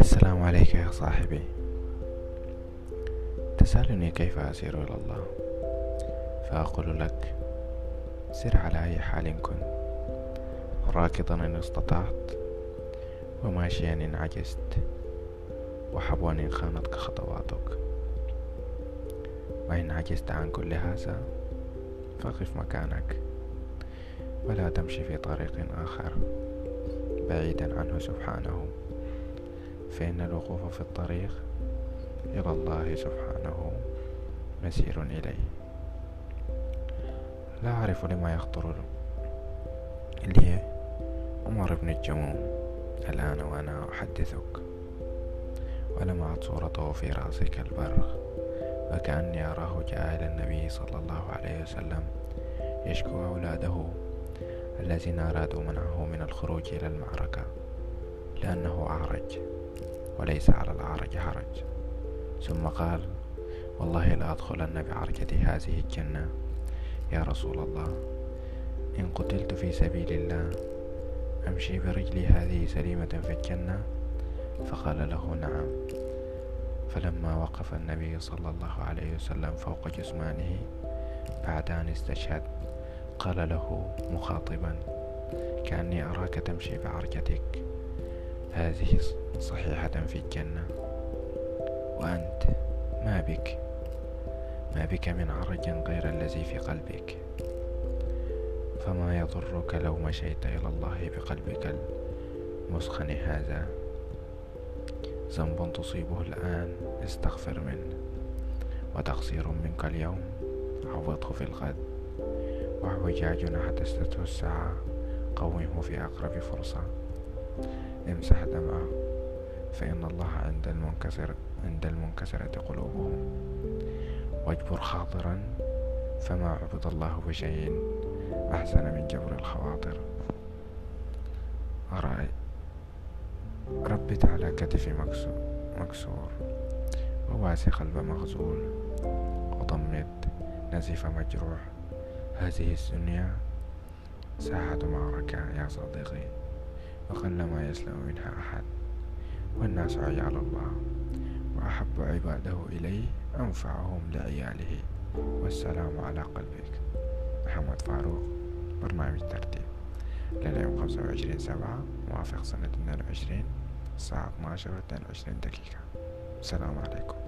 السلام عليك يا صاحبي. تسألني كيف أسير إلى الله؟ فأقول لك سر على أي حال كن راكضا إن استطعت وماشيا إن عجزت وحبوا إن خانتك خطواتك وإن عجزت عن كل هذا فقف مكانك. ولا تمشي في طريق آخر بعيدا عنه سبحانه. فإن الوقوف في الطريق إلى الله سبحانه مسير إليه. لا أعرف لما يخطر لي عمر بن الجموم الآن وأنا أحدثك. ولمعت صورته في رأسي كالبرق وكأني أراه جاء إلى النبي صلى الله عليه وسلم يشكو أولاده. الذين أرادوا منعه من الخروج إلى المعركة لأنه أعرج وليس على الأعرج حرج. ثم قال والله لا أدخلن بعرجتي هذه الجنة. يا رسول الله إن قتلت في سبيل الله أمشي برجلي هذه سليمة في الجنة؟ فقال له نعم. فلما وقف النبي صلى الله عليه وسلم فوق جسمانه بعد أن استشهد. قال له مخاطبا كأني أراك تمشي بعرجتك هذه صحيحة في الجنة. وأنت ما بك؟ ما بك من عرج غير الذي في قلبك. فما يضرك لو مشيت إلى الله بقلبك المسخن هذا؟ ذنب تصيبه الآن استغفر منه. وتقصير منك اليوم عوضه في الغد. واعوجاج حدثته الساعة قومه في أقرب فرصة. امسح دمعه فإن الله عند المنكسر عند المنكسرة قلوبهم. واجبر خاطرا فما عبد الله بشيء أحسن من جبر الخواطر. أرأي ربت على كتفي مكسور وواسي قلب مغزول. وضمت نزيف مجروح. هذه الدنيا ساحة معركة يا صديقي وقل ما يسلم منها أحد والناس عيال الله وأحب عباده إليه أنفعهم لعياله. والسلام على قلبك. محمد فاروق برنامج ترتيب. لليوم خمسة وعشرين سبعة موافق سنة اثنين وعشرين الساعة 12 و 22 دقيقة. السلام عليكم.